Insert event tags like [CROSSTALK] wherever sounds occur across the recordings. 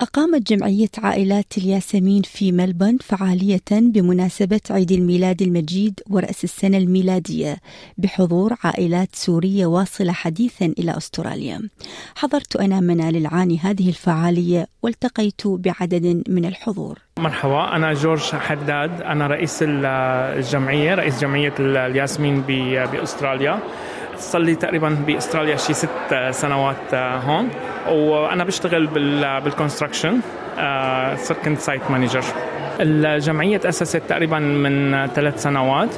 أقامت جمعية عائلات الياسمين في ملبورن فعالية بمناسبة عيد الميلاد المجيد ورأس السنة الميلادية بحضور عائلات سورية واصلة حديثا إلى أستراليا. حضرت أنا منال العاني هذه الفعالية والتقيت بعدد من الحضور. مرحبا أنا جورج حداد أنا رئيس الجمعية رئيس جمعية الياسمين بأستراليا صار لي تقريبا بأستراليا شي ست سنوات هون. وأنا بشتغل بال construction كنت site manager الجمعية تأسست تقريبا من ثلاث سنوات.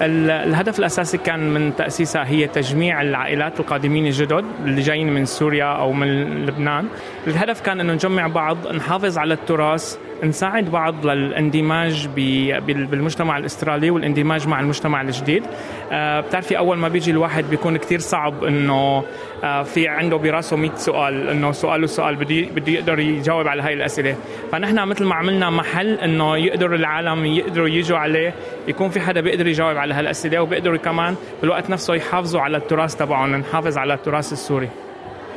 الهدف الأساسي كان من تأسيسها هي تجميع العائلات القادمين الجدد اللي جايين من سوريا أو من لبنان. الهدف كان أنه نجمع بعض نحافظ على التراث نساعد بعض للاندماج بالمجتمع الأسترالي والاندماج مع المجتمع الجديد. آه، بتعرفي أول ما بيجي الواحد بيكون كتير صعب إنه آه، في عنده براسه 100 سؤال إنه سؤال وسؤال بده بده يقدر يجاوب على هاي الأسئلة. فنحن مثل ما عملنا محل إنه يقدر العالم يقدروا يجوا عليه يكون في حدا بيقدر يجاوب على هالأسئلة وبيقدروا كمان بالوقت نفسه يحافظوا على التراث تبعهم نحافظ على التراث السوري.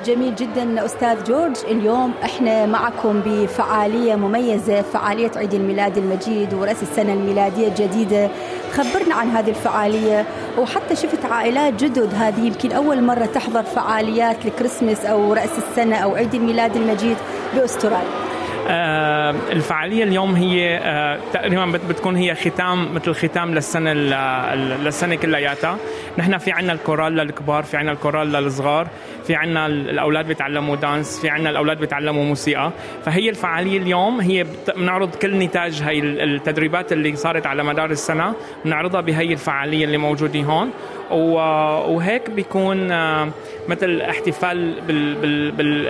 جميل جدا. أستاذ جورج اليوم إحنا معكم بفعالية مميزة فعالية عيد الميلاد المجيد ورأس السنة الميلادية الجديدة. خبرنا عن هذه الفعالية وحتى شفت عائلات جدد. هذه يمكن أول مرة تحضر فعاليات الكريسماس أو رأس السنة أو عيد الميلاد المجيد بأستراليا. آه الفعالية اليوم هي آه تقريبا بتكون هي ختام مثل ختام للسنة للسنة كلياتها. نحن في عنا ال chorale للكبار في عنا ال chorale للصغار في عنا الأولاد بيتعلموا dance في عنا الأولاد بيتعلموا موسيقى. فهي الفعالية اليوم هي بنعرض كل نتاج هي التدريبات اللي صارت على مدار السنة بنعرضها بهي الفعالية اللي موجودة هون. وهيك بيكون آه، مثل احتفال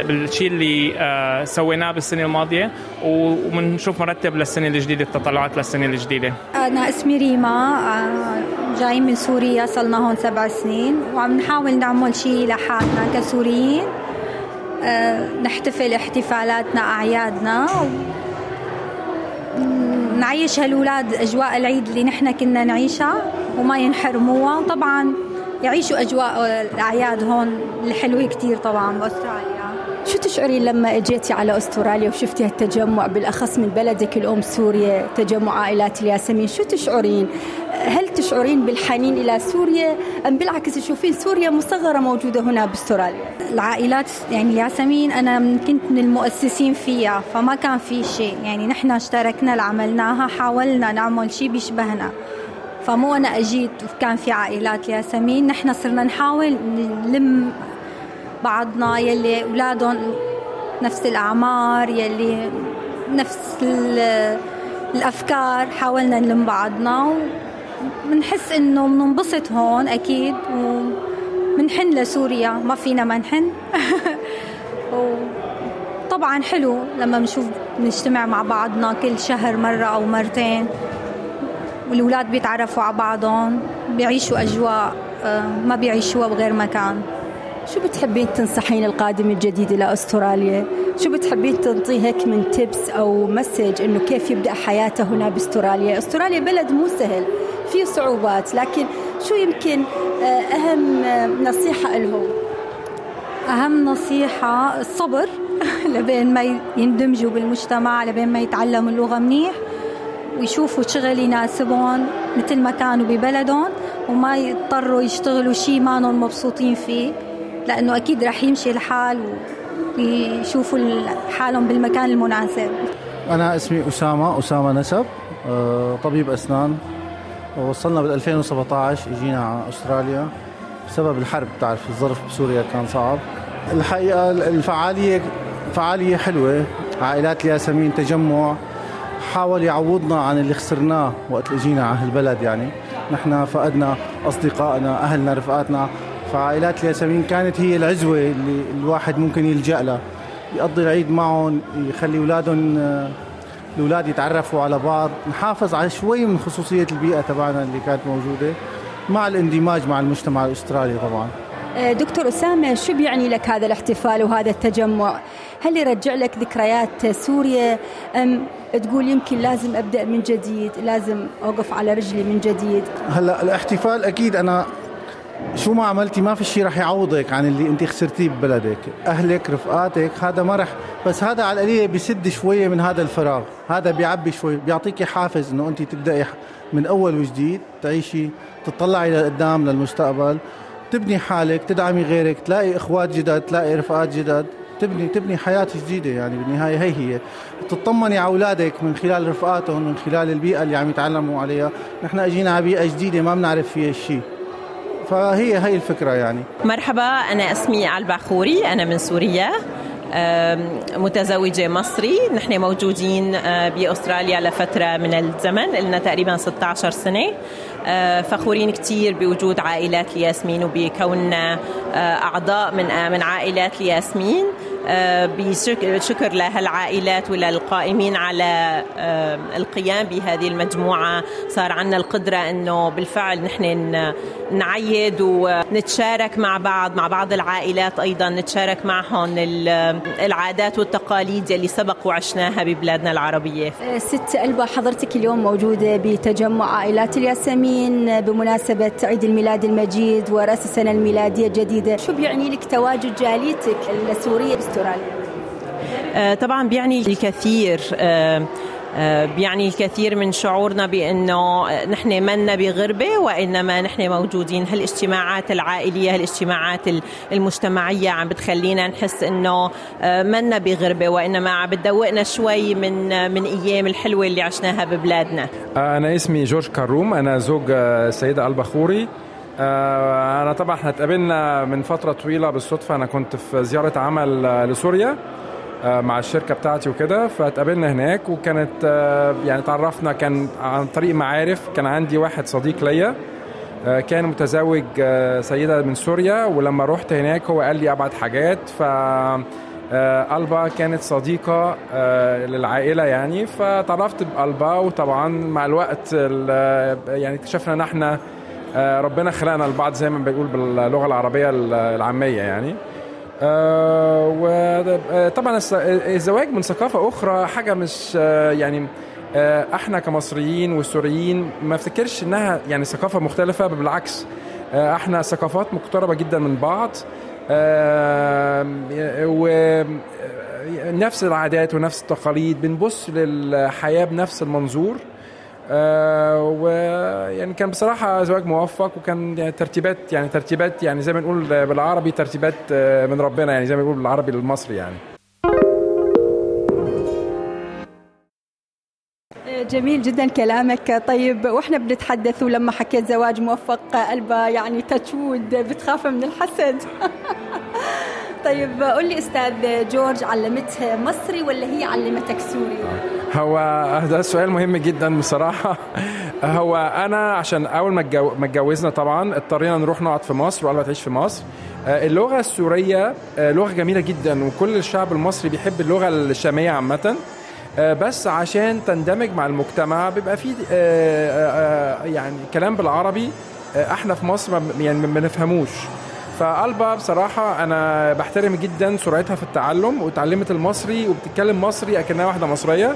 بالشيء اللي آه، سويناه بالسنة الماضية وبنشوف مرتب للسنة الجديدة التطلعات للسنة الجديدة. أنا اسمي ريما آه، جاي من سوريا صلنا هون سبع سنين وعم نحاول نعمل شيء لحالنا كسوريين. نحتفل احتفالاتنا أعيادنا. نعيش هالولاد أجواء العيد اللي نحن كنا نعيشها وما ينحرموها. طبعا يعيشوا أجواء الأعياد هون الحلوة كثير طبعا بأستراليا. شو تشعرين لما إجيتي على أستراليا وشفتي هالتجمع؟ بالأخص من بلدك الأم سوريا تجمع عائلات الياسمين شو تشعرين؟ هل تشعرين بالحنين إلى سوريا أم بالعكس تشوفين سوريا مصغرة موجودة هنا بأستراليا؟ العائلات يعني الياسمين أنا كنت من المؤسسين فيها فما كان في شيء. يعني نحن اشتركنا عملناها حاولنا نعمل شيء بيشبهنا. فمو أنا أجيت وكان في عائلات ياسمين نحن صرنا نحاول نلم بعضنا يلي أولادهم نفس الأعمار يلي نفس الأفكار حاولنا نلم بعضنا وبنحس إنه بننبسط هون أكيد ومنحن لسوريا ما فينا ما نحن [LAUGHS] طبعا حلو لما بنشوف بنجتمع مع بعضنا كل شهر مرة أو مرتين والولاد بيتعرفوا على بعضهم بيعيشوا أجواء آه، ما بيعيشوها بغير مكان شو بتحبين تنصحين القادم الجديد إلى أستراليا؟ شو بتحبين تنطيه هيك من tips أو message إنه كيف يبدأ حياته هنا بأستراليا؟ أستراليا بلد مو سهل في صعوبات لكن شو يمكن آه، أهم نصيحة لهم؟ أهم نصيحة الصبر [LAUGHS] لبين ما يندمجوا بالمجتمع لبين ما يتعلموا اللغة منيح ويشوفوا شغل يناسبهم مثل ما كانوا ببلدهم وما يضطروا يشتغلوا شيء ما مبسوطين فيه لأنه أكيد رح يمشي الحال ويشوفوا حالهم بالمكان المناسب أنا اسمي أسامة أسامة نسب آه، طبيب أسنان وصلنا بال 2017 اجينا على أستراليا بسبب الحرب بتعرف الظرف بسوريا كان صعب. الحقيقة الفعالية فعالية حلوة عائلات الياسمين تجمع حاول يعوضنا عن اللي خسرناه وقت اللي جينا على هالبلد يعني. نحن فقدنا أصدقائنا أهلنا رفقاتنا. فعائلات الياسمين كانت هي العزوة اللي الواحد ممكن يلجأ لها. يقضي العيد معهم يخلي أولادهم الأولاد يتعرفوا على بعض نحافظ على شوي من خصوصية البيئة تبعنا اللي كانت موجودة مع الاندماج مع المجتمع الأسترالي طبعا. آه، دكتور أسامة شو بيعني لك هذا الاحتفال وهذا التجمع؟ هل يرجع لك ذكريات سوريا؟ أم تقول يمكن لازم أبدأ من جديد لازم أوقف على رجلي من جديد؟ هلأ الاحتفال أكيد أنا شو ما عملتي ما في شيء رح يعوضك عن اللي انت خسرتيه ببلدك. أهلك رفقاتك هذا ما رح بس هذا على القليله بيسد شوية من هذا الفراغ. هذا بيعبي شوي بيعطيكي حافز إنه أنت تبدأي من أول وجديد تعيشي تطلعي لقدام للمستقبل تبني حالك تدعمي غيرك تلاقي إخوات جدد تلاقي رفقات جدد تبني تبني حياة جديدة يعني بالنهاية هي هي. تطمني على أولادك من خلال رفقاتهم من خلال البيئة اللي عم يتعلموا عليها. نحن أجينا على بيئة جديدة ما بنعرف فيها شيء فهي هي الفكرة يعني. مرحبا أنا اسمي الباخوري أنا من سوريا متزوجة مصري نحن موجودين بأستراليا لفترة من الزمن لنا تقريبا 16 سنة. فخورين كثير بوجود عائلات الياسمين وبكوننا أعضاء من من عائلات الياسمين. بشكر لهالعائلات وللقائمين على القيام بهذه المجموعة. صار عندنا القدرة أنه بالفعل نحن نعيد ونتشارك مع بعض مع بعض العائلات أيضا نتشارك معهم العادات والتقاليد اللي سبق وعشناها ببلادنا العربية. أه، ست ألبا حضرتك اليوم موجودة بتجمع عائلات الياسمين بمناسبة عيد الميلاد المجيد ورأس السنة الميلادية الجديدة. شو بيعني لك تواجد جاليتك السورية؟ باستراليا؟ أه، طبعا بيعني الكثير أه، آه، بيعني الكثير من شعورنا بأنه نحن منا بغربة وإنما نحن موجودين. هالاجتماعات العائلية هالاجتماعات المجتمعية عم بتخلينا نحس إنه آه، منا بغربة وإنما عم بتدوقنا شوي من من أيام الحلوة اللي عشناها ببلادنا. آه، أنا اسمي جورج كروم أنا زوج السيده البخوري أنا طبعا إحنا اتقابلنا من فترة طويلة بالصدفة. أنا كنت في زيارة عمل لسوريا آه، مع الشركة بتاعتي وكده فاتقابلنا هناك. وكانت آه، يعني تعرفنا كان عن طريق معارف. كان عندي واحد صديق ليا آه، كان متزوج سيدة من سوريا. ولما رحت هناك هو قال لي أبعد حاجات. ف ألبا كانت صديقة للعائلة يعني. فتعرفت بألبا. وطبعا مع الوقت يعني اكتشفنا إن إحنا ربنا خلقنا لبعض زي ما بنقول باللغة العربية العامية يعني. آه وطبعا الزواج من ثقافة أخرى حاجة مش آه يعني آه إحنا كمصريين والسوريين ما افتكرش إنها يعني ثقافة مختلفة بالعكس آه إحنا ثقافات مقتربة جدا من بعض. آه ونفس العادات ونفس التقاليد بنبص للحياة بنفس المنظور. آه ويعني كان بصراحة زواج موفق وكان يعني ترتيبات يعني ترتيبات يعني زي ما نقول بالعربي ترتيبات آه، من ربنا يعني زي ما نقول بالعربي المصري يعني. جميل جدا كلامك. طيب وإحنا بنتحدث ولما حكيت زواج موفق قلبه يعني تشود بتخاف من الحسد. [LAUGHS] طيب قول لي أستاذ جورج علمتها مصري ولا هي علمتك سوري؟ هو ده سؤال مهم جدا بصراحة. [LAUGHS] هو أنا عشان أول ما اتجوزنا طبعا اضطرينا نروح نقعد في مصر وقلبة تعيش في مصر. آه، اللغة السورية آه، لغة جميلة جدا وكل الشعب المصري بيحب اللغة الشامية عامة. آه، بس عشان تندمج مع المجتمع بيبقى في يعني كلام بالعربي إحنا في مصر يعني ما بنفهموش. فألبا بصراحة أنا بحترم جدا سرعتها في التعلم وتعلمت المصري وبتتكلم مصري أكنها واحدة مصرية.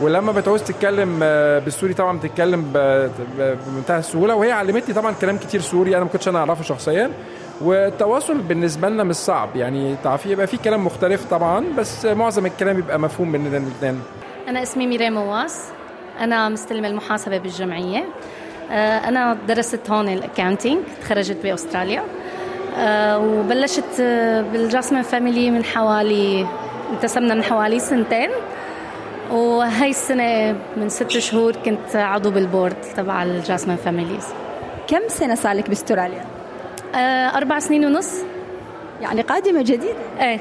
ولما بتعوز تتكلم آه، بالسوري طبعا بتتكلم بمنتهى السهولة. وهي علمتني طبعا كلام كتير سوري أنا ما كنتش أنا أعرفه شخصيا. والتواصل بالنسبة لنا مش صعب يعني تعرفي يبقى في كلام مختلف طبعا بس معظم الكلام يبقى مفهوم بيننا الاثنين أنا اسمي ميري مواس. أنا مستلمة المحاسبة بالجمعية. آه، أنا درست هون ال accounting تخرجت بأستراليا. وبلشت بال Jasmine Family من حوالي انتسبنا من حوالي سنتين وهي السنة من ست شهور كنت عضو بال board تبع ال Jasmine Families كم سنة صار لك باستراليا؟ آه أربع سنين ونص يعني قادمة جديدة إيه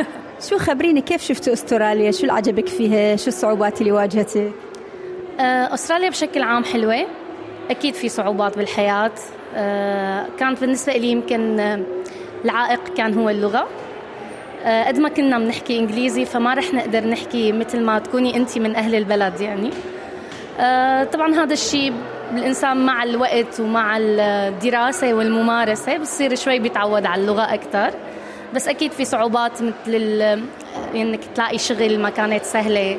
[LAUGHS] شو خبريني كيف شفتوا أستراليا؟ شو اللي عجبك فيها؟ شو الصعوبات اللي واجهتك؟ آه أستراليا بشكل عام حلوة أكيد في صعوبات بالحياة آه كانت بالنسبة لي يمكن آه، العائق كان هو اللغة. آه، قد ما كنا بنحكي إنجليزي فما رح نقدر نحكي مثل ما تكوني انت من أهل البلد يعني. آه، طبعا هذا الشيء الإنسان مع الوقت ومع الدراسة والممارسة بصير شوي بيتعود على اللغة أكثر بس أكيد في صعوبات مثل إنك تلاقي شغل ما كانت سهلة. آه،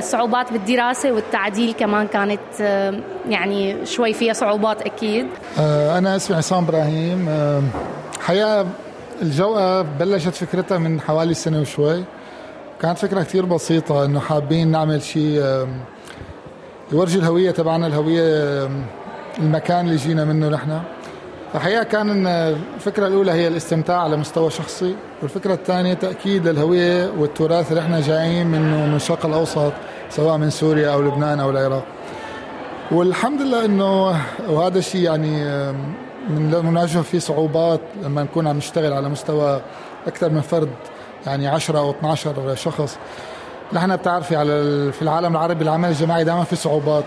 صعوبات بالدراسة والتعديل كمان كانت آه، يعني شوي فيها صعوبات أكيد. آه، أنا اسمي عصام إبراهيم. حقيقة الجوقة بلشت فكرتها من حوالي سنة وشوي. كانت فكرة كتير بسيطة إنه حابين نعمل شيء يورجي الهوية تبعنا الهوية المكان اللي جينا منه نحن. فحقيقة كان الفكرة الأولى هي الاستمتاع على مستوى شخصي والفكرة الثانية تأكيد الهوية والتراث اللي إحنا جايين منه من الشرق الأوسط سواء من سوريا أو لبنان أو العراق. والحمد لله إنه وهذا الشيء يعني نواجه فيه صعوبات لما نكون عم نشتغل على مستوى أكثر من فرد يعني 10 أو 12 شخص. نحن بتعرفي على في العالم العربي العمل الجماعي دائما في صعوبات.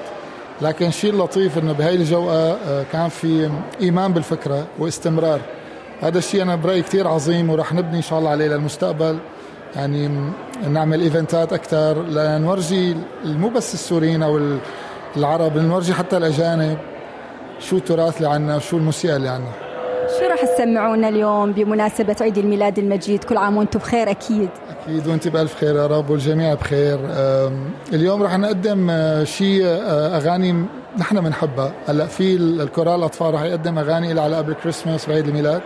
لكن الشيء اللطيف إنه بهي الجوقة آه، كان في إيمان بالفكرة واستمرار. هذا الشيء أنا برأيي كثير عظيم وراح نبني إن شاء الله عليه للمستقبل. يعني نعمل إيفنتات أكثر لنورجي مو بس السوريين أو العرب نورجي حتى الأجانب شو التراث اللي عنا وشو الموسيقى اللي شو تسمعونا اليوم بمناسبة عيد الميلاد المجيد. كل عام وأنتم بخير أكيد. أكيد وانت بألف خير يا رب والجميع بخير. اليوم راح نقدم آه، شيء آه، أغاني نحن بنحبها هلأ في ال chorale الأطفال راح يقدم أغاني على قبل كريسماس بعيد الميلاد.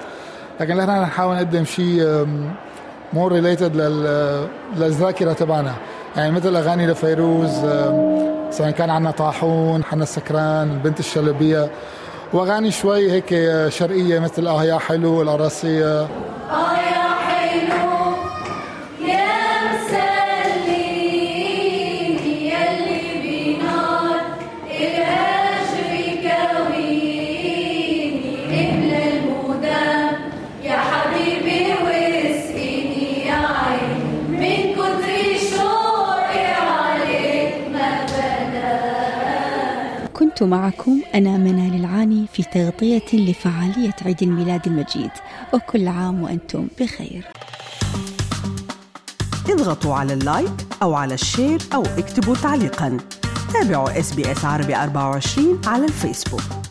لكن نحن نحاول نقدم شيء more related للذاكرة تبعنا. يعني مثل أغاني لفيروز سواء كان عندنا طاحون حنا السكران البنت الشلبية. واغاني شوي هيك شرقية مثل آه يا حلو القراصيه كنت معكم أنا منال العاني في تغطية لفعالية عيد الميلاد المجيد. وكل عام وأنتم بخير. اضغطوا على ال like أو على ال share أو اكتبوا تعليقا. تابعوا SBS عربي 24 على الفيسبوك.